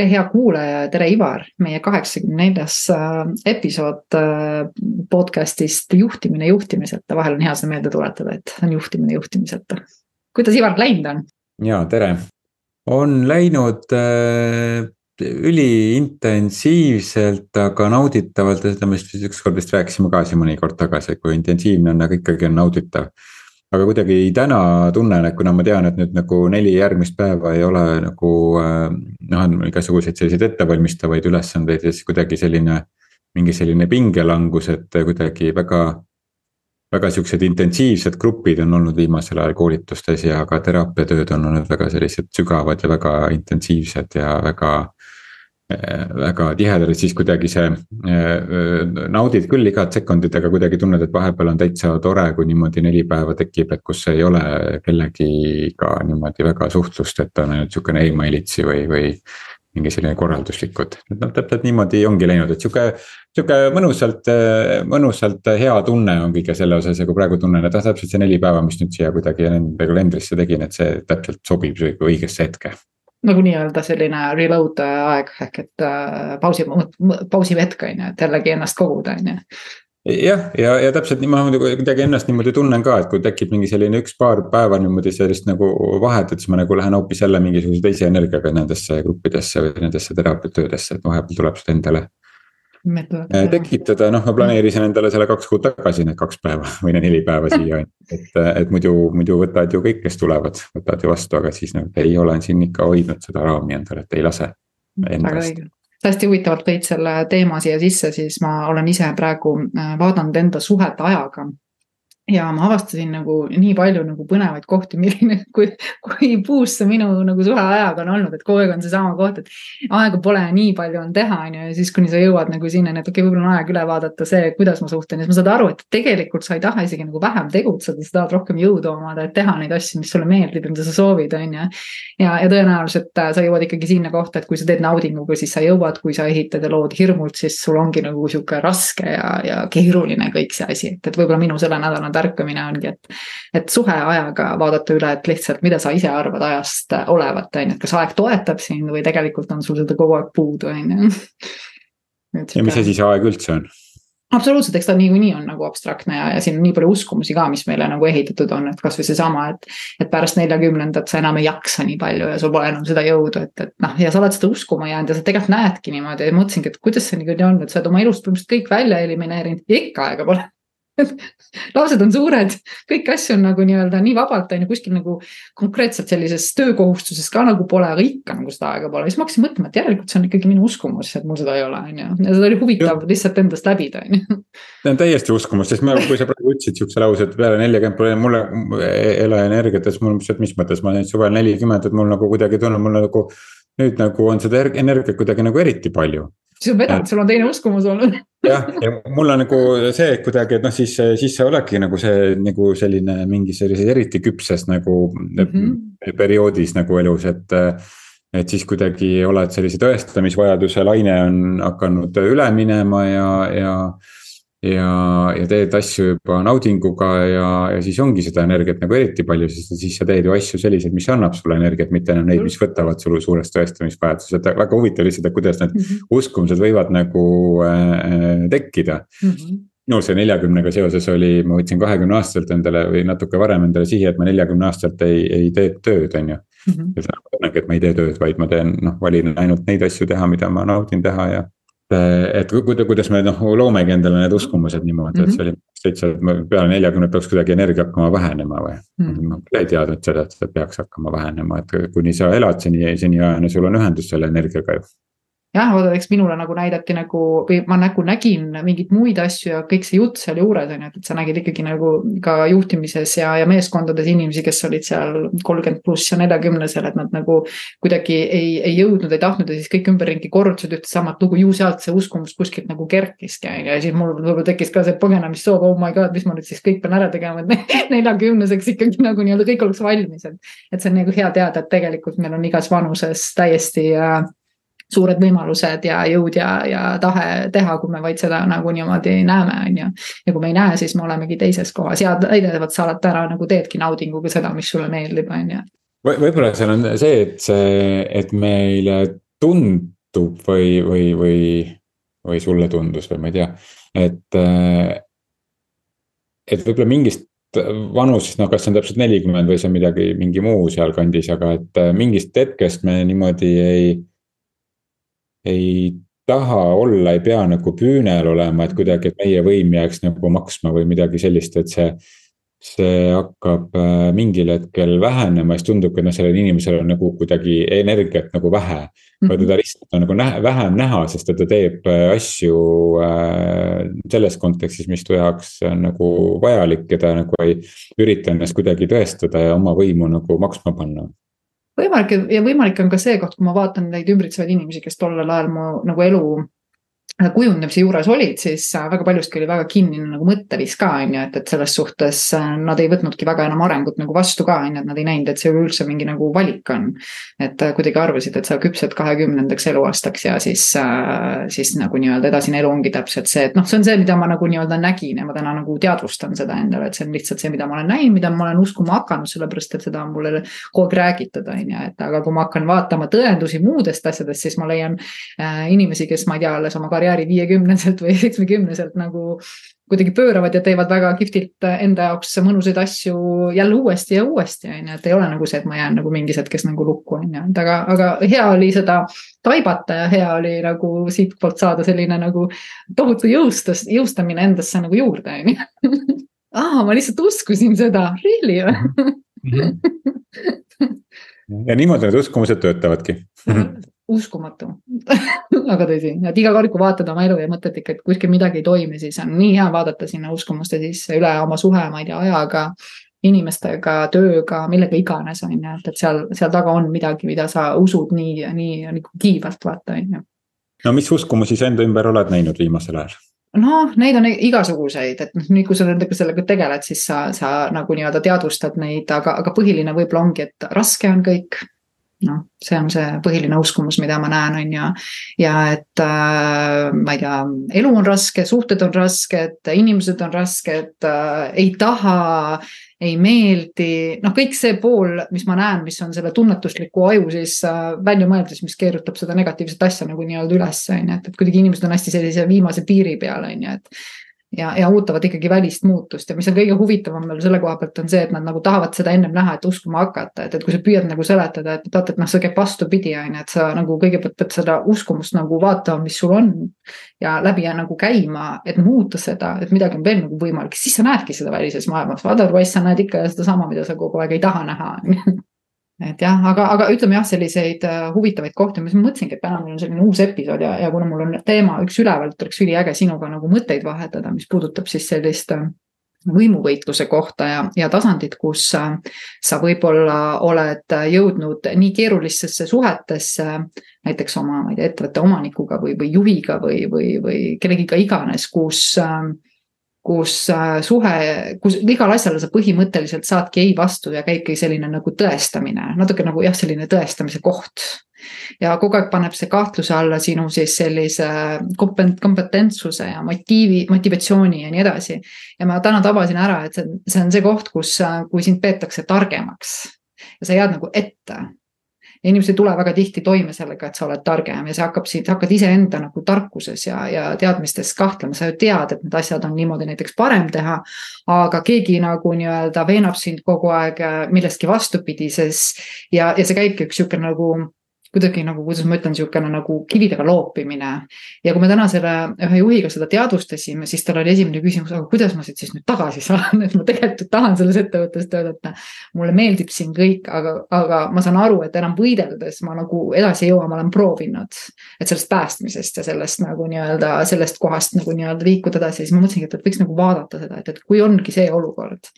tere, hea kuulaja, tere, Ivar, meie kaheksakümne neljas äh, episood äh, podcast'ist Juhtimine juhtimiseta, vahel on hea seda meelde tuletada, et on juhtimine juhtimiseta. kuidas Ivar läinud on? ja tere, on läinud äh, üliintensiivselt, aga nauditavalt ja seda me vist ükskord vist rääkisime ka siin mõni kord tagasi, kui intensiivne on, aga ikkagi on nauditav aga kuidagi täna tunnen, et kuna ma tean, et nüüd nagu neli järgmist päeva ei ole nagu äh, noh, on igasuguseid selliseid ettevalmistavaid ülesandeid ja siis kuidagi selline. mingi selline pingelangus, et kuidagi väga, väga siuksed intensiivsed grupid on olnud viimasel ajal koolitustes ja ka teraapiatööd on olnud väga sellised sügavad ja väga intensiivsed ja väga väga tihedalt, siis kuidagi see äh, naudid küll igat sekundit, aga kuidagi tunned, et vahepeal on täitsa tore, kui niimoodi neli päeva tekib, et kus ei ole kellegiga niimoodi väga suhtlust, et on ainult sihukene emailitsi või, või. mingi selline korralduslikud, et noh, täpselt niimoodi ongi läinud, et sihuke, sihuke mõnusalt, mõnusalt hea tunne on kõige selle osas ja kui praegu tunnen, et ah täpselt see neli päeva, mis nüüd siia kuidagi kalendrisse tegin, et see täpselt sobib õigesse hetke nagu nii-öelda selline reload aeg ehk et äh, pausi, pausi hetk on ju, et jällegi ennast koguda, on ju. Jah, ja, ja, täpselt niimoodi kuidagi ennast niimoodi tunnen ka, et kui tekib mingi selline üks-paar päeva niimoodi sellist nagu vahet, et siis ma nagu lähen hoopis jälle mingisuguse teise energiaga nendesse gruppidesse või nendesse teraapiatöödesse, et vahepeal tuleb seda endale tekitada, noh, ma planeerisin endale selle kaks kuud tagasi need kaks päeva või need neli päeva siia, et, et muidu, muidu võtavad ju kõik, kes tulevad, võtavad ju vastu, aga siis nagu ei, olen siin ikka hoidnud seda raami endale, et ei lase endast. hästi huvitavalt tõid selle teema siia sisse, siis ma olen ise praegu äh, vaadanud enda suhet ajaga ja ma avastasin nagu nii palju nagu põnevaid kohti, milline, kui, kui puus see minu nagu suhe ajaga on olnud, et kogu aeg on seesama koht, et aega pole, nii palju on teha, on ju, ja siis kuni sa jõuad nagu sinna, et okei okay,, võib-olla on aeg üle vaadata see, kuidas ma suhtlen siis ma saan aru, et tegelikult sa ei taha isegi nagu vähem tegutseda, sa tahad rohkem jõudu omada, et teha neid asju, mis sulle meeldib ja mida sa soovid, on ju. ja, ja tõenäoliselt äh, sa jõuad ikkagi sinna kohta, et kui sa teed naudinguga, siis sa jõuad, kui sa ehitad ja lood hirmult, siis sul ongi nagu sihuke raske ja, ja keeruline kõik see asi, et, et võib-olla minu selle nädala tärkamine ongi, et. et suhe ajaga vaadata üle, et lihtsalt, mida sa ise arvad ajast olevat, on ju, et kas aeg toetab sind või tegelikult on sul seda kogu aeg puudu, on ju. ja mis asi see aeg üldse on? absoluutselt, eks ta niikuinii on nagu abstraktne ja, ja siin on nii palju uskumusi ka, mis meile nagu ehitatud on, et kasvõi seesama, et. et pärast neljakümnendat sa enam ei jaksa nii palju ja sul pole enam seda jõudu, et, et noh, ja sa oled seda uskuma jäänud ja sa tegelikult näedki niimoodi ja mõtlesingi, et kuidas see niikuinii on, et sa oled oma elust põhimõtteliselt kõik välja elimineerinud ja ikka aega pole lapsed on suured, kõiki asju on nagu nii-öelda nii vabalt on ju kuskil nagu konkreetselt sellises töökohustuses ka nagu pole, aga ikka nagu seda aega pole. siis ma hakkasin mõtlema, et järelikult see on ikkagi minu uskumus, et mul seda ei ole, on ju. ja seda oli huvitav ja. lihtsalt endast läbida, on ju. see on täiesti uskumus, sest ma, kui sa praegu ütlesid sihukese lause, et peale neljakümmet pole mulle ei ole energiat, siis mul, mis mõttes, ma olen suvel nelikümmend, et mul nagu kuidagi tunnen, mul nagu. nüüd nagu on seda energiat kuidagi nagu eriti palju siis on vedanud, sul on teine uskumus olnud jah, ja mul on nagu see kuidagi, et noh, siis, siis sa oledki nagu see nagu selline mingi sellises eriti küpses nagu mm -hmm. perioodis nagu elus, et. et siis kuidagi oled sellise tõestamisvajaduse laine on hakanud üle minema ja, ja ja, ja teed asju juba naudinguga ja, ja siis ongi seda energiat nagu eriti palju, sest siis sa teed ju asju selliseid, mis annab sulle energiat, mitte enam neid, mis võtavad sul suurest tõestamisvajadusest, et väga huvitav lihtsalt, et kuidas need mm -hmm. uskumused võivad nagu äh, tekkida mm. -hmm minul see neljakümnega seoses oli, ma võtsin kahekümne aastaselt endale või natuke varem endale sihi, et ma neljakümne aastaselt ei, ei tee tööd, on ju. Mhm. ja täna ma tunnengi, et ma ei tee tööd, vaid ma teen, noh, valin ainult neid asju teha, mida ma naudin teha ja et kuidas me noh loomegi endale need uskumused niimoodi et see oli täitsa, et peale neljakümnet peaks kuidagi energia hakkama vähenema või mm. -hmm. ma ei teadnud seda, et see peaks hakkama vähenema, et kuni sa elad seni, seniajani sul on ühendus selle energiaga ju jah, vaata, eks minule nagu näidati nagu või ma nagu nägin mingeid muid asju ja kõik see jutt seal juures on ju, et sa nägid ikkagi nagu ka juhtimises ja, ja meeskondades inimesi, kes olid seal kolmkümmend pluss ja neljakümnesel, et nad nagu. kuidagi ei, ei jõudnud, ei tahtnud ja siis kõik ümberringi korrutasid ühte samat lugu, ju sealt see uskumus kuskilt nagu kerkiski on ju ja siis mul võib-olla tekkis ka see põgenemissoov, oh my god, mis ma nüüd siis kõik pean ära tegema, et neljakümneseks ikkagi nagu nii-öelda kõik oleks valmis, et. et see on nagu hea teada, et tegelikult meil on igas vanuses täiesti äh, suured võimalused ja jõud ja, ja tahe teha, kui me vaid seda nagu niimoodi näeme, on ju. ja kui me ei näe, siis me olemegi teises kohas ja täidetavalt sa alati ära nagu teedki naudinguga seda, mis sulle meeldib, on ju võib-olla seal on see, et see, et meile tundub või, või, või, või sulle tundus või ma ei tea, et. et võib-olla mingist vanusest, noh, kas see on täpselt nelikümmend või see on midagi, mingi muu sealkandis, aga et mingist hetkest me niimoodi ei. Ei taha olla, ei pea nagu püünel olema, et kuidagi, et meie võim jääks nagu maksma või midagi sellist, et see see hakkab äh, mingil hetkel vähenema, siis tundubki, et noh, sellel inimesel on nagu kuidagi energiat nagu vähe. või teda mhm. lihtsalt on nagu näha, vähem näha, sest et ta teeb äh, asju äh, selles kontekstis, mis ta jaoks on nagu vajalik ja ta nagu ei ürita ennast kuidagi tõestada ja oma võimu nagu maksma panna võimalik ja võimalik on ka see koht, kui ma vaatan neid ümbritsevaid inimesi, kes tollel ajal mu nagu elu kujundamise juures olid, siis äh, väga paljuski oli väga kinnine nagu mõtteviis ka on ju, et, et selles suhtes äh, nad ei võtnudki väga enam arengut nagu vastu ka on ju, et nad ei näinud, et see üleüldse mingi nagu valik on. et äh, kuidagi arvasid, et sa küpsed kahekümnendaks eluaastaks ja siis, siis nagu nii-öelda edasine elu ongi täpselt see, et noh, see on see, mida ma nagu nii-öelda nägin ja ma täna nagu teadvustan seda endale, et see on lihtsalt see, mida ma olen näinud, mida ma olen uskuma hakanud, sellepärast et seda on mulle kogu aeg räägitud, on ju, et aga kui ma hakkan vaatama tõendusi muudest asjadest, siis ma leian äh, inimesi, kes ma ei tea, alles oma karjääri viiekümneselt või seitsmekümneselt nagu kuidagi pööravad ja teevad väga kihvtilt enda jaoks mõnusaid asju jälle uuesti ja uuesti, on ju, et ei ole nagu see, et ma jään nagu mingis hetkes nagu lukku, on ju, et aga, aga hea oli seda taibata ja hea oli nagu siitpoolt saada selline nagu tohutu jõustus, jõustamine endasse nagu juurde, on ju. aa, ma lihtsalt uskusin seda, really või? Mhm. ja niimoodi need uskumused töötavadki uskumatu aga tõsi, et iga kord, kui vaatad oma elu ja mõtled ikka, et kuskil midagi ei toimi, siis on nii hea vaadata sinna uskumuste sisse üle oma suhe, ma ei tea, ajaga. inimestega, tööga, millega iganes on ju, et, et seal, seal taga on midagi, mida sa usud nii, nii nagu kiivalt vaata, on ju. no mis uskumusi sa enda ümber oled näinud viimasel ajal? noh, neid on igasuguseid, et noh, nüüd kui sa nendega sellega tegeled, siis sa, sa nagu nii-öelda teadvustad neid, aga, aga põhiline võib-olla ongi, et raske on kõik noh, see on see põhiline uskumus, mida ma näen, on ju. ja et äh, ma ei tea, elu on raske, suhted on rasked, inimesed on rasked äh,, ei taha, ei meeldi, noh, kõik see pool, mis ma näen, mis on selle tunnetusliku aju siis äh, välja mõeldes, mis keerutab seda negatiivset asja nagu nii-öelda üles, on ju, et, et kuidagi inimesed on hästi sellise viimase piiri peal, on ju, et ja, ja ootavad ikkagi välist muutust. Ja mis on kõige huvitavam veel selle koha pealt on see, et nad nagu tahavad seda ennem näha, et uskuma hakata, et, et kui sa püüad nagu seletada, et vaata, et noh, see käib vastupidi, on ju, et sa nagu kõigepealt pead seda uskumust nagu vaatama, mis sul on. ja läbi ja nagu käima, et muuta seda, et midagi on veel nagu võimalik, siis sa näedki seda välises maailmas, otherwise sa näed ikka sedasama, mida sa kogu aeg ei taha näha et jah, aga, aga ütleme jah, selliseid uh, huvitavaid kohti, ma mõtlesingi, et täna meil on selline uus episood ja, ja kuna mul on teema üks üleval, et oleks üliäge sinuga nagu mõtteid vahetada, mis puudutab siis sellist uh, võimuvõitluse kohta ja, ja tasandit, kus uh, sa võib-olla oled jõudnud nii keerulistesse suhetesse, näiteks oma, ma ei tea, ettevõtte omanikuga või, või juhiga või, või, või kellegiga iganes, kus uh, kus äh, suhe, kus igale asjale sa põhimõtteliselt saadki ei vastu ja käibki selline nagu tõestamine, natuke nagu jah, selline tõestamise koht. ja kogu aeg paneb see kahtluse alla sinu siis sellise kompetentsuse ja motiivi, motivatsiooni ja nii edasi. ja ma täna tabasin ära, et see, see on see koht, kus, äh, kui sind peetakse targemaks ja sa jääd nagu ette ja inimesed ei tule väga tihti toime sellega, et sa oled targem ja see hakkab sind, hakkad iseenda nagu tarkuses ja, ja teadmistes kahtlema, sa ju tead, et need asjad on niimoodi näiteks parem teha. aga keegi nagu nii-öelda veenab sind kogu aeg millestki vastupidises ja, ja see käibki üks sihuke nagu kuidagi nagu, kuidas ma ütlen, niisugune nagu kividega loopimine. ja kui me täna selle ühe juhiga seda teadvustasime, siis tal oli esimene küsimus, aga kuidas ma siit siis nüüd tagasi saan, et ma tegelikult tahan selles ettevõttes töötada. mulle meeldib siin kõik, aga, aga ma saan aru, et enam võideldes ma nagu edasi ei jõua, ma olen proovinud. et sellest päästmisest ja sellest nagu nii-öelda sellest kohast nagu nii-öelda liikuda edasi, siis ma mõtlesingi, et, et võiks nagu vaadata seda, et, et kui ongi see olukord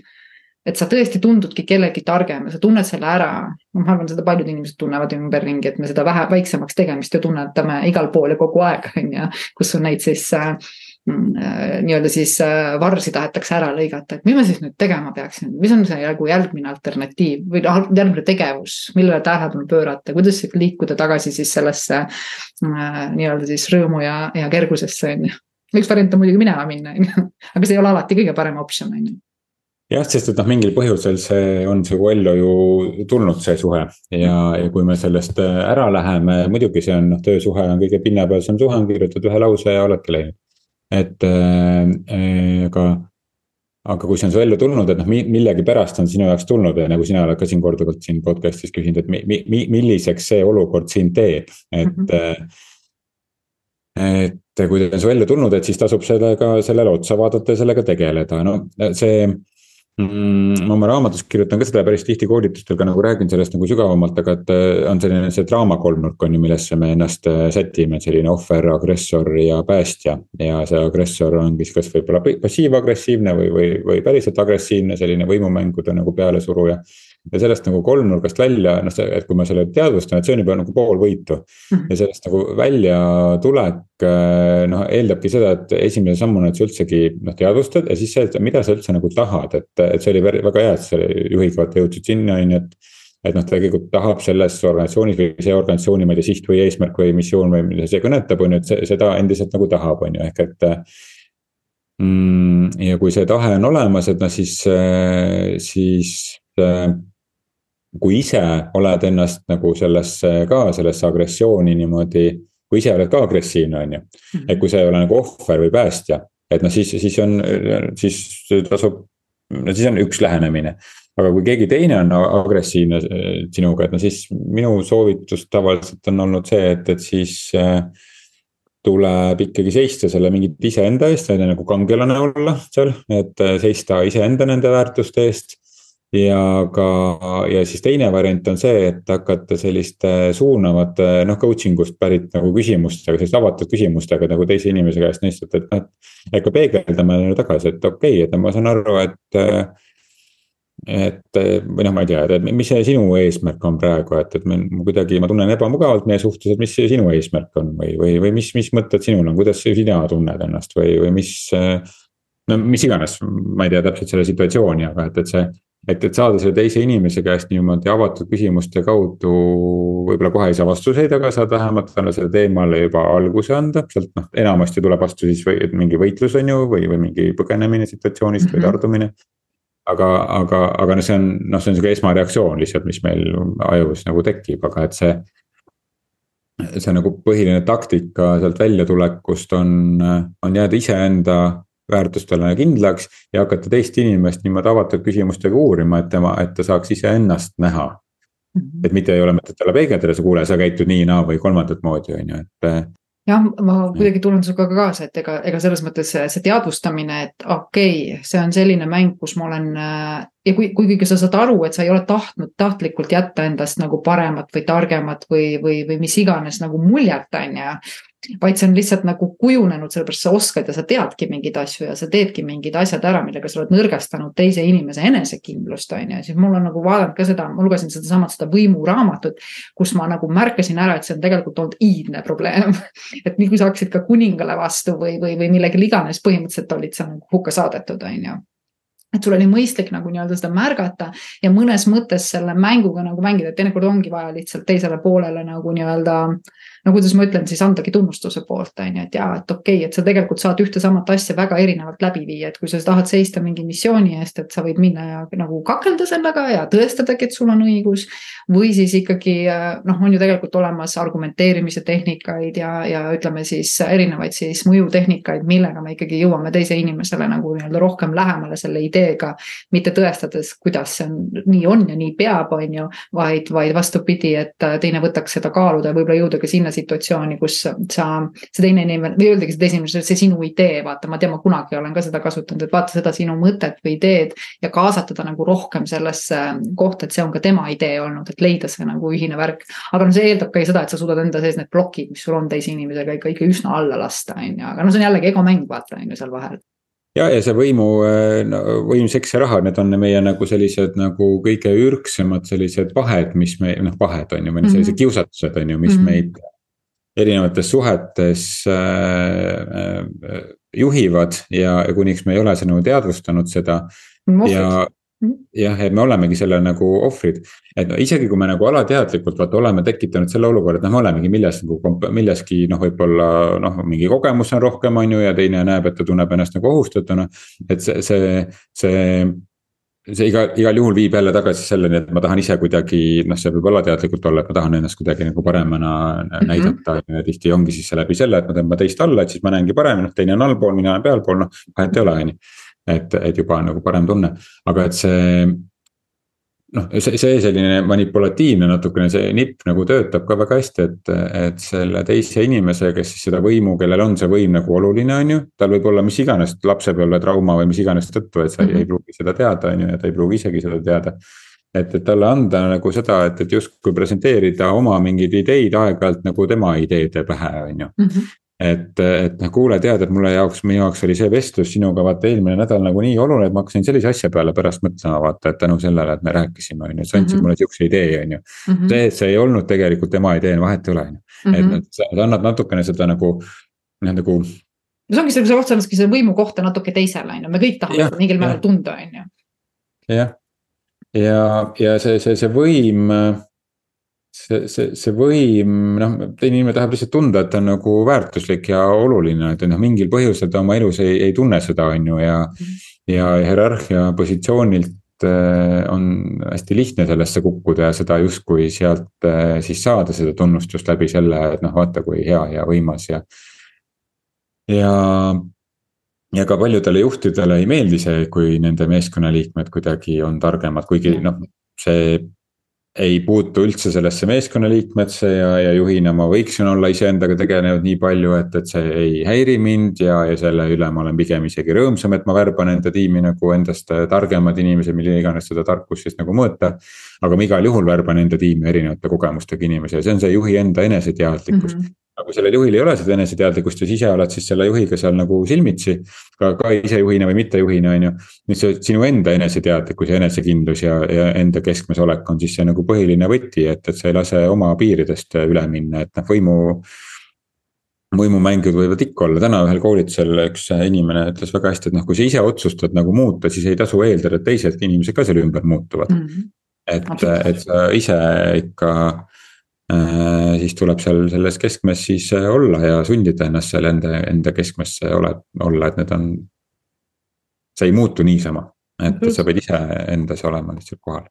et sa tõesti tundudki kellegi targem ja sa tunned selle ära. ma arvan, seda paljud inimesed tunnevad ümberringi, et me seda vähe väiksemaks tegemist ju tunnetame igal pool ja kogu aeg on ju, kus on neid siis äh, äh, nii-öelda siis äh, varsi tahetakse ära lõigata, et mis ma siis nüüd tegema peaksin, mis on see nagu järgmine alternatiiv või noh, järgmine tegevus, millele tähelepanu pöörata, kuidas liikuda tagasi siis sellesse äh, nii-öelda siis rõõmu ja, ja kergusesse on ju. üks variant on muidugi minema minna, on ju, aga see ei ole alati kõige parem optsioon, on ju jah, sest et noh, mingil põhjusel see on su ellu ju tulnud, see suhe ja, ja kui me sellest äh, ära läheme, muidugi see on noh, töösuhe on kõige pinnapealsem suhe, on kirjutad ühe lause ja oledki läinud. et äh, äh, aga, aga kui see on su ellu tulnud, et noh, millegipärast on sinu jaoks tulnud ja nagu sina oled ka siin korduvalt siin podcast'is küsinud, et mi, mi, milliseks see olukord sind teeb, et mm. -hmm et kui ta on su ellu tulnud, et siis tasub sellega, sellele otsa vaadata ja sellega tegeleda, no see mm,. ma oma raamatus kirjutan ka seda päris tihti koolitustel ka nagu räägin sellest nagu sügavamalt, aga et äh, on selline see draama kolmnurk on ju, millesse me ennast äh, sätime, selline ohver, agressor ja päästja. ja see agressor ongi siis kas võib-olla passiivagressiivne või, või, või päriselt agressiivne, selline võimumängude nagu pealesuruja ja sellest nagu kolmnurgast välja, noh, see, et kui ma selle teadvustan, et see on juba nagu pool võitu. Mhm. ja sellest nagu väljatulek, äh, noh, eeldabki seda, et esimese sammuna, et sa üldsegi noh, teadvustad ja siis see, et mida sa üldse nagu tahad, et, et see oli väga hea, et sa juhiga vaata jõudsid sinna, on ju, et et noh, tegelikult tahab selles organisatsioonis või see organisatsiooni, ma ei tea, siht või eesmärk või missioon või mida see kõnetab, on ju, et see, seda endiselt nagu tahab, on ju, ehk et. Mm, ja kui see tahe on olemas, et noh, siis, äh, siis kui ise oled ennast nagu sellesse ka, sellesse agressiooni niimoodi. kui ise oled ka agressiivne, on ju, mhm. et kui sa ei ole nagu ohver või päästja, et noh, siis, siis on, siis tasub, no siis on üks lähenemine. aga kui keegi teine on agressiivne äh, sinuga, et no siis minu soovitus tavaliselt on olnud see, et, et siis äh, tuleb ikkagi seista selle mingit iseenda eest, nagu kangelane olla seal, et äh, seista iseenda nende väärtuste eest ja ka, ja siis teine variant on see, et hakata selliste suunavate noh, coaching ust pärit nagu küsimustega, selliste avatud küsimustega nagu teise inimese käest lihtsalt, et noh. et ka peegeldame tagasi, et okei okay,, et ma saan aru, et. et või noh, ma ei tea, et mis see sinu eesmärk on praegu, et, et me kuidagi, ma tunnen ebamugavalt meie suhtes, et mis see sinu eesmärk on või, või, või mis, mis mõtted sinul on, kuidas sina tunned ennast või, või mis no mis iganes, ma ei tea täpselt selle situatsiooni, aga et, et see et, et saada selle teise inimese käest niimoodi avatud küsimuste kaudu, võib-olla kohe ei saa vastuseid, aga saad vähemalt talle selle teemale juba alguse anda, sealt noh, enamasti tuleb vastu siis või mingi võitlus on ju, või, või mingi põgenemine situatsioonist mm -hmm. või mhm. tardumine. aga, aga, aga noh, see on noh, see on sihuke esmareaktsioon lihtsalt, mis meil ajus nagu tekib, aga et see. see nagu põhiline taktika sealt väljatulekust on, on jääda iseenda väärtustele kindlaks ja hakata teist inimest niimoodi avatud küsimustega uurima, et tema, et ta saaks iseennast näha. -hmm. et mitte ei ole mõtet talle peegeldada, sa kuule, sa käitud nii, naa või kolmandat moodi, on ju, et jah, ma kuidagi tulen sinuga ka kaasa, et ega, ega selles mõttes see teadvustamine, et okei okay,, see on selline mäng, kus ma olen. Äh, ja kui, kuigi sa saad aru, et sa ei ole tahtnud tahtlikult jätta endast nagu paremat või targemat või, või, või mis iganes nagu muljet, on ju vaid see on lihtsalt nagu kujunenud, sellepärast sa oskad ja sa teadki mingeid asju ja sa teedki mingid asjad ära, millega sa oled nõrgestanud teise inimese enesekindlust, on ju. siis mul on nagu vaadanud ka seda, ma lugesin sedasamat, seda võimuraamatut, kus ma nagu märkasin ära, et see on tegelikult olnud iidne probleem et nii kui sa hakkasid ka kuningale vastu või, või, või millegile iganes, põhimõtteliselt olid sa nagu hukka saadetud, on ju et sul oli mõistlik nagu nii-öelda seda märgata ja mõnes mõttes selle mänguga nagu mängida, et teinekord ongi vaja lihtsalt teisele poolele nagu nii-öelda äh, no kuidas ma ütlen, siis andagi tunnustuse poolt, on ju, et jaa, et okei okay,, et sa tegelikult saad ühte samat asja väga erinevalt läbi viia, et kui sa tahad seista mingi missiooni eest, et sa võid minna ja nagu kakelda sellega ja tõestadagi, et sul on õigus. või siis ikkagi noh, on ju tegelikult olemas argumenteerimise tehnikaid ja, ja ütleme siis erinevaid siis mõjutehnikaid, millega me ikkagi jõuame teise inimesele nagu nii-öelda rohkem lähemale selle ideega. mitte tõestades, kuidas see on, nii on ja nii peab, on ju, vaid, vaid vastupidi, et teine võtaks seda kaaluda ja võib-olla jõuda ka sinna situatsiooni, kus sa, see teine inimene või öeldagi see teine inimene, see sinu idee, vaata, ma tean, ma kunagi olen ka seda kasutanud, et vaata seda sinu mõtet või ideed. ja kaasata ta nagu rohkem sellesse kohta, et see on ka tema idee olnud, et leida see nagu ühine värk. aga noh, see eeldab ka seda, et sa suudad enda sees need plokid, mis sul on teise inimesega ikka, ikka üsna alla lasta, on ju, aga noh, see on jällegi egomäng, vaata, on ju seal vahel ja, ja see võimu, no, võim, seks ja raha, need on meie nagu sellised nagu kõige ürgsemad sellised vahed, mis me noh, vahed on ju, või sellised mm -hmm. kiusatused on ju, mis mm -hmm. meid erinevates suhetes äh, äh, juhivad ja, ja kuniks me ei ole seda nagu teadvustanud seda. ja mhm. jah, et me olemegi selle nagu ohvrid, et no isegi kui me nagu alateadlikult vaata oleme tekitanud selle olukorra, et noh, me olemegi milles nagu milleski noh, võib-olla noh, mingi kogemus on rohkem, on ju, ja teine näeb, et ta tunneb ennast nagu ohustatuna. et see, see, see see iga, igal juhul viib jälle tagasi selleni, et ma tahan ise kuidagi, noh, see võib alateadlikult olla, et ma tahan ennast kuidagi nagu paremana mm -hmm. näidata ja tihti ongi siis läbi selle, et ma tõmban teist alla, et siis ma näengi paremini, noh teine on allpool, mina olen pealpool, noh vahet ei ole, on ju. et, et juba on nagu parem tunne, aga et see noh, see, see selline manipulatiivne natukene see nipp nagu töötab ka väga hästi, et, et selle teise inimese, kes siis seda võimu, kellel on see võim nagu oluline, on ju. tal võib olla mis iganes lapsepõlve trauma või mis iganes tõttu, et sa mm -hmm. ei pruugi seda teada, on ju, ja ta ei pruugi isegi seda teada. et, et talle anda nagu seda, et, et justkui presenteerida oma mingeid ideid aeg-ajalt nagu tema ideede pähe, on ju. Et, et noh, kuule, tead, et mulle jaoks, minu jaoks oli see vestlus sinuga vaata eelmine nädal nagu nii oluline, et ma hakkasin sellise asja peale pärast mõtlema, vaata, et tänu sellele, et me rääkisime, on ju, sa andsid mm -hmm. mulle sihukese idee, on ju. Mhm. see, et see ei olnud tegelikult tema idee, vahet ei ole, on ju, et mhm. sa annad natukene seda nagu, noh nagu. no see ongi sa otseselt selle võimu kohta natuke teisele, on ju, me kõik tahame seda mingil määral tunda, on ju. jah, ja, ja, ja see, see, see võim see, see, see võim, noh, teine inimene tahab lihtsalt tunda, et ta on nagu väärtuslik ja oluline, et noh, mingil põhjusel ta oma elus ei, ei tunne seda, on ju, ja mm. -hmm. ja hierarhia positsioonilt äh, on hästi lihtne sellesse kukkuda ja seda justkui sealt äh, siis saada seda tunnustust läbi selle, et noh, vaata kui hea ja võimas ja. ja, ja ka paljudele juhtidele ei meeldi see, kui nende meeskonnaliikmed kuidagi on targemad, kuigi noh, see ei puutu üldse sellesse meeskonnaliikmesse ja, ja juhina ma võiksin olla iseendaga tegelenud nii palju, et, et see ei häiri mind ja, ja selle üle ma olen pigem isegi rõõmsam, et ma värban enda tiimi nagu endast targemad inimesed, mille iganes seda tarkust siis nagu mõõta. aga ma igal juhul värban enda tiimi erinevate kogemustega inimesi ja see on see juhi enda eneseteadlikkus mm. -hmm aga kui sellel juhil ei ole seda eneseteadlikkust ja sa ise oled siis selle juhiga seal nagu silmitsi. ka, ka ise juhina või mittejuhina, on ju. nüüd see sinu enda eneseteadlikkus ja enesekindlus ja, ja enda keskmes olek on siis see nagu põhiline võti, et, et sa ei lase oma piiridest üle minna, et noh, võimu võimumängud võivad ikka olla, täna ühel koolitusel üks inimene ütles väga hästi, et noh, kui sa ise otsustad nagu muuta, siis ei tasu eeldada, et teised inimesed ka selle ümber muutuvad mm. -hmm. et, et sa ise ikka siis tuleb seal selles keskmes siis äh, olla ja sundida ennast seal enda, enda keskmesse ole, olla, et need on. see ei muutu niisama, et sa pead ise endas olema lihtsalt kohal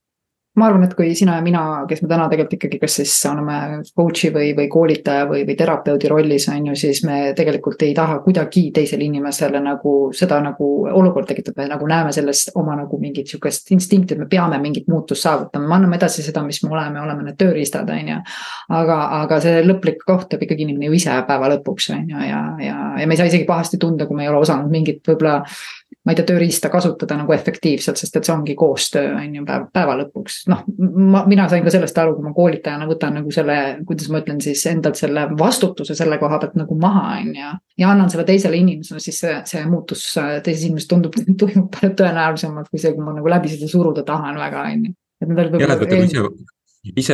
ma arvan, et kui sina ja mina, kes me täna tegelikult ikkagi, kas siis oleme coach'i või, või koolitaja või, või terapeudi rollis, on ju, siis me tegelikult ei taha kuidagi teisele inimesele nagu seda nagu olukorda tekitada, me nagu näeme selles oma nagu mingit sihukest instinkti, et me peame mingit muutust saavutama, me anname edasi seda, mis me oleme, oleme need tööriistad, on ju. aga, aga see lõplik koht teeb ikkagi inimene ju ise päeva lõpuks, on ju, ja, ja, ja me ei saa isegi pahasti tunda, kui me ei ole osanud mingit võib-olla ma ei tea, tööriista kasutada nagu efektiivselt, sest et see ongi koostöö, on ju, päev, päeva lõpuks. noh, ma, mina sain ka sellest aru, kui ma koolitajana võtan nagu selle, kuidas ma ütlen siis endalt selle vastutuse selle koha pealt nagu maha, on ju. ja annan selle teisele inimesele, siis see, see muutus teises inimeses tundub, toimub palju tõenäolisemalt kui see, kui ma nagu läbi seda suruda tahan väga, on ju. et need veel võib-olla ise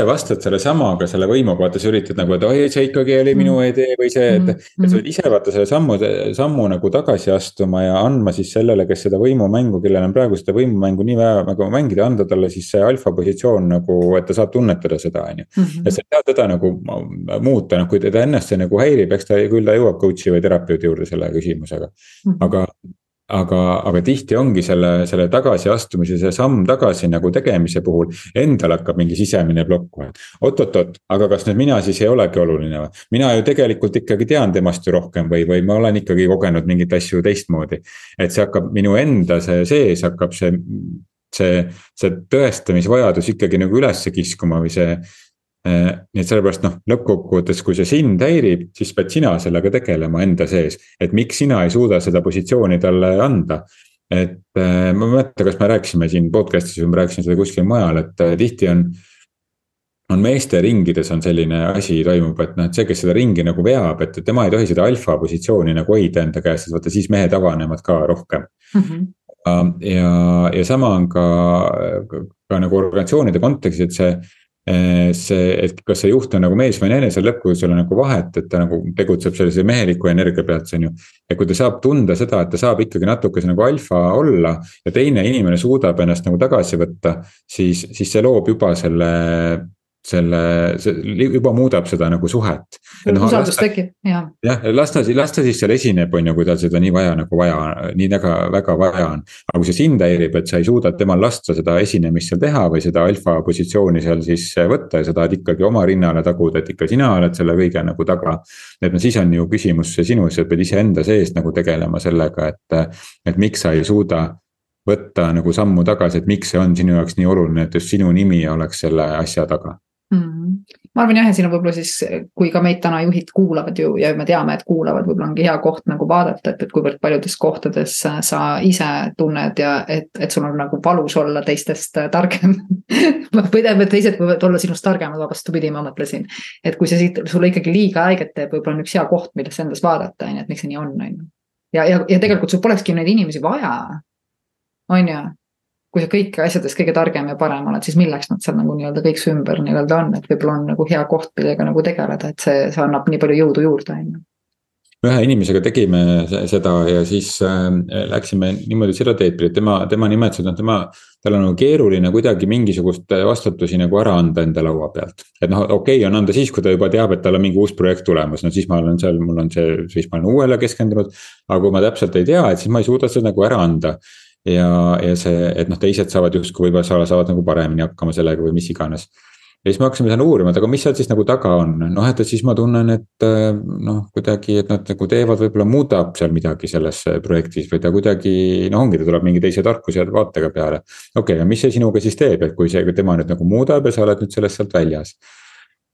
vastad sellesama, aga selle võimuga vaata sa üritad nagu, et oi, see ikkagi oli minu mm. idee või see, et mm. -hmm. et sa võid ise vaata selle sammu, sammu nagu tagasi astuma ja andma siis sellele, kes seda võimumängu, kellel on praegu seda võimumängu nii vaja nagu mängida, anda talle siis see alfa positsioon nagu, et ta saab tunnetada seda, on ju. Et sa ei saa teda nagu muuta, noh kui teda ennast see nagu häirib, eks ta küll ta jõuab coach'i või terapeudi juurde selle küsimusega mm. -hmm. aga aga, aga tihti ongi selle, selle tagasiastumise, see samm tagasi nagu tegemise puhul endal hakkab mingi sisemine plokk. oot-oot-oot, aga kas nüüd mina siis ei olegi oluline või? mina ju tegelikult ikkagi tean temast ju rohkem või, või ma olen ikkagi kogenud mingeid asju teistmoodi. et see hakkab minu enda see sees hakkab see, see, see tõestamisvajadus ikkagi nagu ülesse kiskuma või see nii et sellepärast noh, lõppkokkuvõttes, kui see sind häirib, siis pead sina sellega tegelema enda sees, et miks sina ei suuda seda positsiooni talle anda. et äh, ma ei mäleta, kas me rääkisime siin podcast'is või ma rääkisin seda kuskil mujal, et äh, tihti on. on meeste ringides on selline asi toimub, et noh, et see, kes seda ringi nagu veab, et tema ei tohi seda alfa positsiooni nagu hoida enda käes, sest vaata siis mehed avanevad ka rohkem mm. -hmm. ja, ja sama on ka, ka, ka nagu organisatsioonide kontekstis, et see see, et kas see juht on nagu mees või naine, seal lõppkokkuvõttes ei ole nagu vahet, et ta nagu tegutseb sellise meheliku energia pealt, see on ju. ja kui ta saab tunda seda, et ta saab ikkagi natukese nagu alfa olla ja teine inimene suudab ennast nagu tagasi võtta, siis, siis see loob juba selle selle, see juba muudab seda nagu suhet. No, usaldus tekib, jah. jah, las ta, las ta siis seal esineb, on ju, kui tal seda nii vaja nagu vaja, nii väga, väga vaja on. aga kui see sind häirib, et sa ei suuda temal lasta seda esinemist seal teha või seda alfa positsiooni seal siis võtta ja sa tahad ikkagi oma rinnale taguda, et ikka sina oled selle kõige nagu taga. et no siis on ju küsimus sinus, et pead iseenda sees nagu tegelema sellega, et, et miks sa ei suuda võtta nagu sammu tagasi, et miks see on sinu jaoks nii oluline, et just sinu nimi oleks selle asja taga. Ma arvan jah, ja siin on võib-olla siis, kui ka meid täna juhid kuulavad ju ja me teame, et kuulavad, võib-olla ongi hea koht nagu vaadata, et, et kuivõrd paljudes kohtades sa ise tunned ja et, et sul on nagu valus olla teistest targem või tähendab, et teised võivad olla sinust targemad, vastupidi, ma mõtlesin. et kui see siit sulle ikkagi liiga haiget teeb, võib-olla on üks hea koht, millesse endas vaadata, on ju, et miks see nii on, on ju. ja, ja, ja tegelikult sul polekski neid inimesi vaja on ju. Kui sa kõik asjades kõige targem ja parem oled, siis milleks nad seal nagu nii-öelda kõik su ümber nii-öelda on, et võib-olla on nagu hea koht, millega nagu tegeleda, et see, see annab nii palju jõudu juurde, on ju ühe inimesega tegime seda ja siis äh, läksime niimoodi seda teed pidi, et tema, tema nimetas, et noh, tema. tal on nagu keeruline kuidagi mingisugust vastutusi nagu ära anda enda laua pealt. et noh, okei okay, on anda siis, kui ta juba teab, et tal on mingi uus projekt tulemas, no siis ma olen seal, mul on see, siis ma olen uuele keskendunud. aga kui ma täpselt ei tea, et siis ma ei suuda seda nagu ära anda ja, ja see, et noh, teised saavad justkui võib-olla saavad, saavad nagu paremini hakkama sellega või mis iganes. ja siis me hakkasime seal uurima, et aga mis seal siis nagu taga on, noh, et, et siis ma tunnen, et noh, kuidagi, et nad nagu teevad, võib-olla muudab seal midagi selles projektis või ta kuidagi. noh, ongi, ta tuleb mingi teise tarkuse ja vaatega peale. okei okay,, aga mis see sinuga siis teeb, et kui see, kui tema nüüd nagu muudab ja sa oled nüüd sellest sealt väljas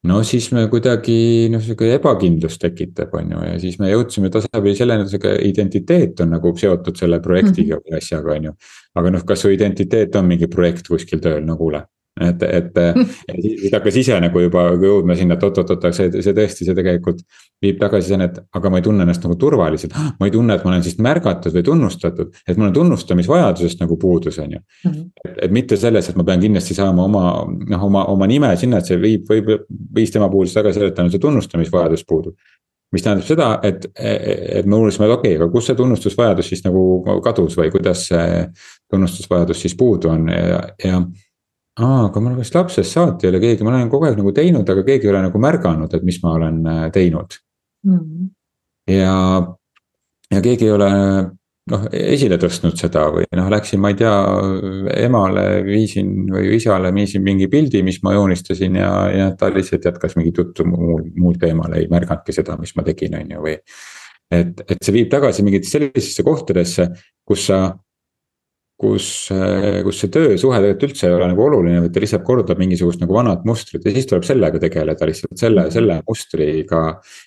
no siis me kuidagi noh, sihuke ebakindlust tekitab, on ju, ja siis me jõudsime tasapisi selleni, et sihuke identiteet on nagu seotud selle projektiga või asjaga, on ju. aga noh, kas su identiteet on mingi projekt kuskil tööl, no kuule et, et siis hakkas ise nagu juba jõudma sinna, et oot-oot-oot, aga see, see tõesti, see tegelikult viib tagasi sinna, et aga ma ei tunne ennast nagu turvaliselt. ma ei tunne, et ma olen siis märgatud või tunnustatud, et mul on tunnustamisvajadusest nagu puudus, on ju. Mhm. et, et mitte selles, et ma pean kindlasti saama oma, noh, oma, oma nime sinna, et see viib, võib, viis tema puhul tagasi sellele, et tal on see tunnustamisvajadus puudub mis tähendab seda, et, et me uurisime, et okei okay,, aga kus see tunnustusvajadus siis nagu kadus või kuidas see tunnustusvajadus siis puudu on ja, ja aa, aga mul vist lapsest saati ei ole keegi, ma olen kogu aeg nagu teinud, aga keegi ei ole nagu märganud, et mis ma olen äh, teinud mm. -hmm. ja, ja keegi ei ole noh, esile tõstnud seda või noh, läksin, ma ei tea, emale viisin või isale viisin mingi pildi, mis ma joonistasin ja, ja ta lihtsalt jätkas mingit juttu muul, muul teemal, ei märganudki seda, mis ma tegin, on ju, või. et, et see viib tagasi mingitesse sellisesse kohtadesse, kus sa kus, kus see töösuhe tegelikult üldse ei ole nagu oluline, vaid ta lihtsalt kordab mingisugust nagu vanat mustrit ja siis tuleb sellega tegeleda lihtsalt selle, selle mustriga.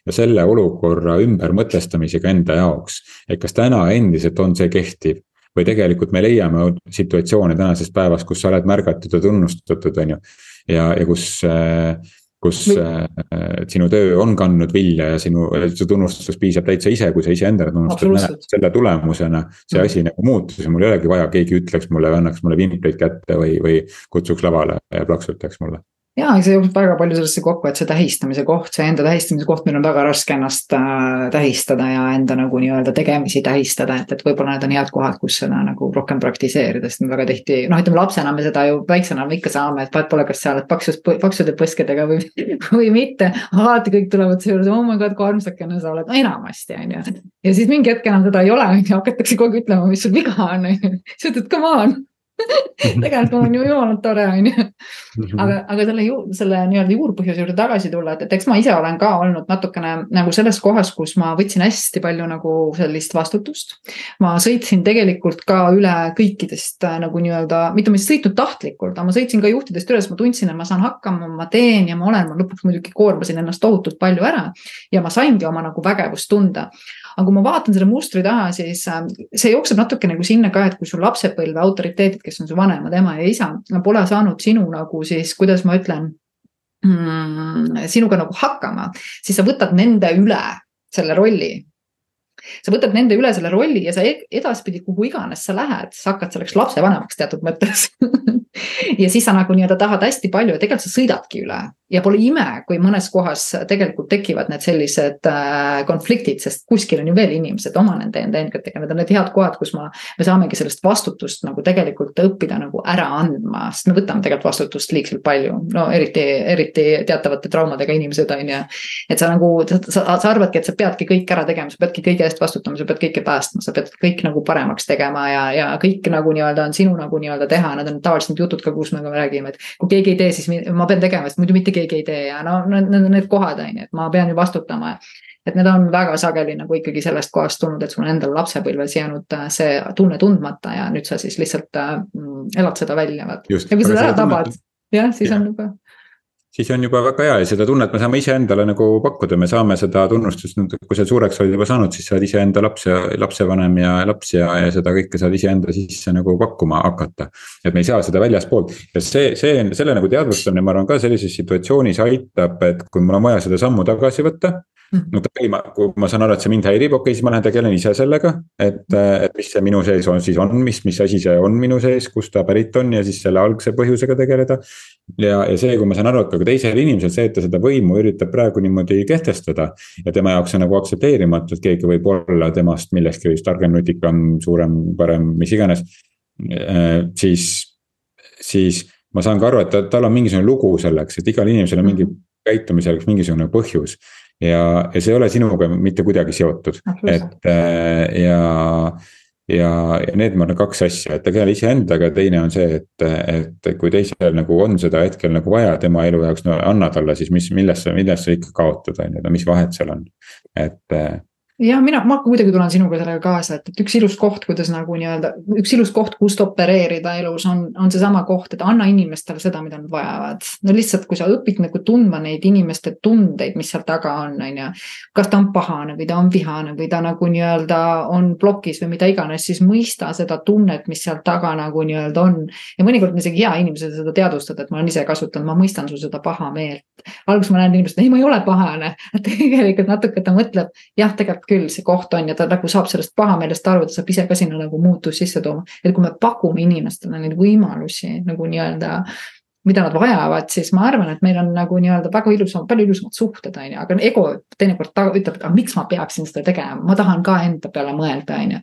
ja selle olukorra ümbermõtestamisega enda jaoks, et kas täna endiselt on see kehtiv või tegelikult me leiame situatsioone tänasest päevast, kus sa oled märgatud ja tunnustatud, on ju. ja, ja kus äh, kus äh, sinu töö on kandnud vilja ja sinu, see tunnustus piisab täitsa ise, kui sa iseendale tunnustad, näed selle tulemusena. see mm. asi nagu muutus ja mul ei olegi vaja, keegi ütleks mulle või annaks mulle vimpleid kätte või, või kutsuks lavale ja plaksutaks mulle ja see jookseb väga palju sellesse kokku, et see tähistamise koht, see enda tähistamise koht, meil on väga raske ennast äh, tähistada ja enda nagu nii-öelda tegemisi tähistada, et, et võib-olla need on head kohad, kus seda nagu rohkem praktiseerida, sest me väga tihti, noh, ütleme lapsena me seda ju väiksena me ikka saame, et vahet pole, kas sa oled paksus, paksude põskedega või, või mitte. alati kõik tulevad seejuures, oh my god, kui armsakene sa oled, no enamasti on ju. ja siis mingi hetk enam seda ei ole, on ju, hakatakse kogu aeg ütlema, mis sul viga on, on ju. siis ütled, come on tegelikult mul on ju jumalalt tore, on ju. Mhm. aga, aga selle ju selle nii-öelda juurpõhjuse juurde tagasi tulla, et, et eks ma ise olen ka olnud natukene nagu selles kohas, kus ma võtsin hästi palju nagu sellist vastutust. ma sõitsin tegelikult ka üle kõikidest äh, nagu nii-öelda, mitte ma ei sõitnud tahtlikult, aga ma sõitsin ka juhtidest üles, ma tundsin, et ma saan hakkama, ma teen ja ma olen, ma lõpuks muidugi koormasin ennast tohutult palju ära. ja ma saingi oma nagu vägevust tunda aga kui ma vaatan selle mustri taha, siis äh, see jookseb natuke nagu sinna ka, et kui sul lapsepõlve autoriteedid, kes on su vanemad, ema ja isa, pole saanud sinu nagu siis, kuidas ma ütlen mm,, sinuga nagu hakkama, siis sa võtad nende üle selle rolli. Sa võtad nende üle selle rolli ja sa e-, edaspidi, kuhu iganes sa lähed, sa hakkad selleks lapsevanemaks teatud mõttes ja siis sa nagu nii-öelda tahad hästi palju ja tegelikult sa sõidadki üle. Ja pole ime, kui mõnes kohas tegelikult tekivad need sellised äh, konfliktid, sest kuskil on ju veel inimesed oma nende energiatega, need on need head kohad, kus ma, me saamegi sellest vastutust nagu tegelikult õppida nagu ära andma, sest me võtame tegelikult vastutust liigselt palju, no eriti, eriti teatavate traumadega inimesed on ju. et sa nagu, sa, sa arvadki, et sa peadki kõik ära tegema, sa peadki kõige eest vastutama, sa pead kõike päästma, sa pead kõik nagu paremaks tegema ja, ja kõik nagu nii-öelda on sinu nagu nii-öelda teha, need on tavaliselt jutud ka, kus me ka räägime, et kui keegi ei tee, siis ma pean tegema, sest muidu mitte keegi ei tee ja no need on need kohad, on ju, et ma pean ju vastutama. et need on väga sageli nagu ikkagi sellest kohast tulnud, et sul on endal lapsepõlves jäänud äh, see tunne tundmata ja nüüd sa siis lihtsalt äh, elad seda välja, vaat. ja kui sa seda ära tabad, jah, siis ja. on juba siis on juba väga hea ja seda tunnet me saame iseendale nagu pakkuda, me saame seda tunnustust, kui sa suureks oled juba saanud, siis sa oled iseenda laps ja lapsevanem ja laps ja, ja seda kõike saad iseenda sisse nagu pakkuma hakata. et me ei saa seda väljaspoolt ja see, see selle nagu teadvustamine, ma arvan ka sellises situatsioonis aitab, et kui mul on vaja seda sammu tagasi võtta Mhm. okei, ma, kui ma saan aru, et see mind häirib, okei okay,, siis ma lähen tegelen ise sellega, et, et mis see minu sees on, siis on, mis, mis asi see on minu sees, kust ta pärit on ja siis selle algse põhjusega tegeleda. ja, ja see, kui ma saan aru, et ka teisel inimesel see, et ta seda võimu üritab praegu niimoodi kehtestada. ja tema jaoks on nagu aktsepteerimatu, et keegi võib olla temast millestki targem, nutikam, suurem, parem, mis iganes. Äh, siis, siis ma saan ka aru, et tal on mingisugune lugu selleks, et igal inimesel on mingi mhm. käitumisel mingisugune põhjus ja, ja see ei ole sinuga mitte kuidagi seotud, et äh, ja ja, ja need on kaks asja, et tegele iseendaga, teine on see, et, et kui teisel nagu on seda hetkel nagu vaja tema elu jaoks, no anna talle siis, mis, millest sa, millest sa ikka kaotad, on ju, no mis vahet seal on, et jah, mina, ma muidugi tulen sinuga sellega kaasa, et, et üks ilus koht, kuidas nagu nii-öelda, üks ilus koht, kust opereerida elus on, on seesama koht, et anna inimestele seda, mida nad vajavad. no lihtsalt, kui sa õpid nagu tundma neid inimeste tundeid, mis seal taga on, on ju. kas ta on pahane või ta on vihane või ta nagu nii-öelda on plokis või mida iganes, siis mõista seda tunnet, mis seal taga nagu nii-öelda on. ja mõnikord on isegi hea inimesele seda teadvustada, et ma olen ise kasutanud, ma mõistan su seda pahameelt. alguses ma näen inimest, ei, ma ei ole pahane, tegelikult natuke ta mõtleb, jah, tegelikult küll see koht on ja ta nagu saab sellest pahameelest aru, ta saab ise ka sinna nagu muutust sisse tooma. et kui me pakume inimestele neid võimalusi nagu nii-öelda mida nad vajavad, siis ma arvan, et meil on nagu nii-öelda väga ilusam, palju ilusamad suhted, on ju, aga ego teinekord ütleb, et aga miks ma peaksin seda tegema, ma tahan ka enda peale mõelda, on ju.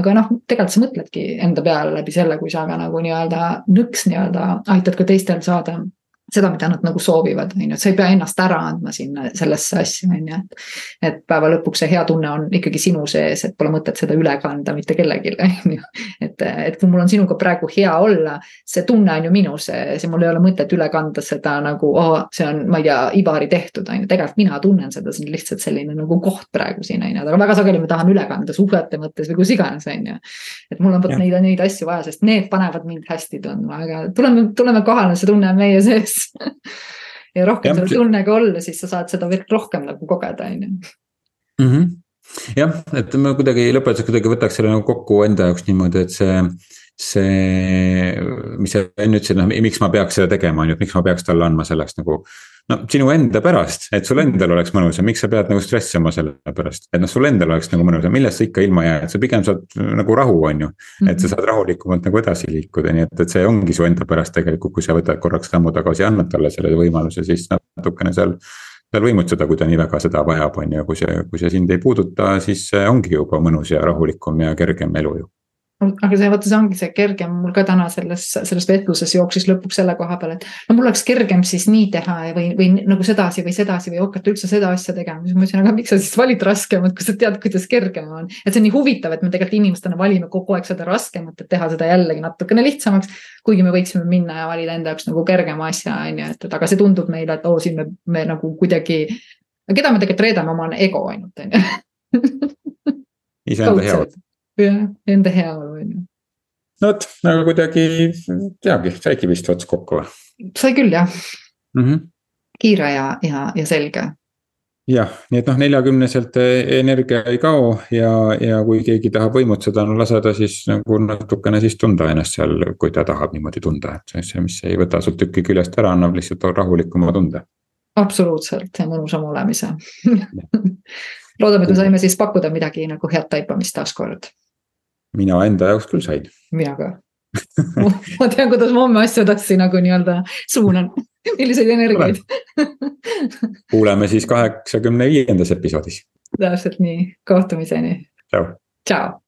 aga noh, tegelikult sa mõtledki enda peale läbi selle, kui sa ka nagu nii-öelda nõks nii-öelda aitad ka teistel saada seda, mida nad nagu soovivad, on ju, et sa ei pea ennast ära andma sinna sellesse asja, on ju, et. et päeva lõpuks see hea tunne on ikkagi sinu sees, et pole mõtet seda üle kanda mitte kellelegi, on ju. et, et kui mul on sinuga praegu hea olla, see tunne on ju minu sees ja mul ei ole mõtet üle kanda seda nagu oh,, see on, ma ei tea, Ivari tehtud, on ju, tegelikult mina tunnen seda, see on lihtsalt selline nagu koht praegu siin, on ju, aga väga sageli me tahame üle kanda suhete mõttes või kus iganes, on ju. et mul on vot neid, neid asju vaja, sest need panevad mind hästi tundma, aga tuleme, tuleme kohale, see tunne on meie sees ja rohkem selle tunnega olla, siis sa saad seda veel rohkem nagu kogeda, on ju. Mhm. jah, et ma kuidagi lõpetuseks kuidagi võtaks selle nagu kokku enda jaoks niimoodi, et see see, mis sa enne ütlesid, noh miks ma peaks seda tegema, on ju, et miks ma peaks talle andma selleks nagu. No sinu enda pärast, et sul endal oleks mõnus ja miks sa pead nagu stressima selle pärast, et noh, sul endal oleks nagu mõnus ja millest sa ikka ilma jääd, sa pigem saad nagu rahu, on ju. et sa mhm. saad rahulikumalt nagu edasi liikuda, nii et, et see ongi su enda pärast tegelikult, kui sa võtad korraks sammu tagasi annad talle selle võimaluse, siis natukene seal seal võimutseda, kui ta nii väga seda vajab, on ju, kui see, kui see sind ei puuduta, siis ongi juba mõnus ja rahulikum ja kergem elu ju aga see, vaata, see ongi see kergem, mul ka täna selles, selles vestluses jooksis lõpuks selle koha peal, et no mul oleks kergem siis nii teha või, või nagu sedasi või sedasi või hakata üldse seda asja tegema. siis ma ütlesin, aga miks sa siis valid raskemat, kui sa tead, kuidas kergem on. et see on nii huvitav, et me tegelikult inimestena valime kogu aeg seda raskemat, et teha seda jällegi natukene lihtsamaks. kuigi me võiksime minna ja valida enda jaoks nagu kergema asja, on ju, et, et aga see tundub meile, et oo, siin me, me nagu kuidagi. keda me tegelikult reedame, oma ego ainult, on ju. iseenda heaolu jah, enda heaolu on ju. no vot, aga kuidagi, teagi, saigi vist ots kokku või? sai küll jah mm. -hmm. kiire ja, ja, ja selge jah, nii et noh, neljakümneselt energia ei kao ja, ja kui keegi tahab võimutseda, no lase ta siis nagu natukene siis tunda ennast seal, kui ta tahab niimoodi tunda, et see, mis ei võta sult tükki küljest ära, annab lihtsalt rahulikuma tunde. absoluutselt ja mõnusam olemise loodame, et me saime siis pakkuda midagi nagu head taipamist taaskord mina enda jaoks küll sain. mina ka ma tean, kuidas ma homme asju edasi nagu nii-öelda suunan, milliseid energiaid kuuleme siis kaheksakümne viiendas episoodis. täpselt nii, kohtumiseni. tšau.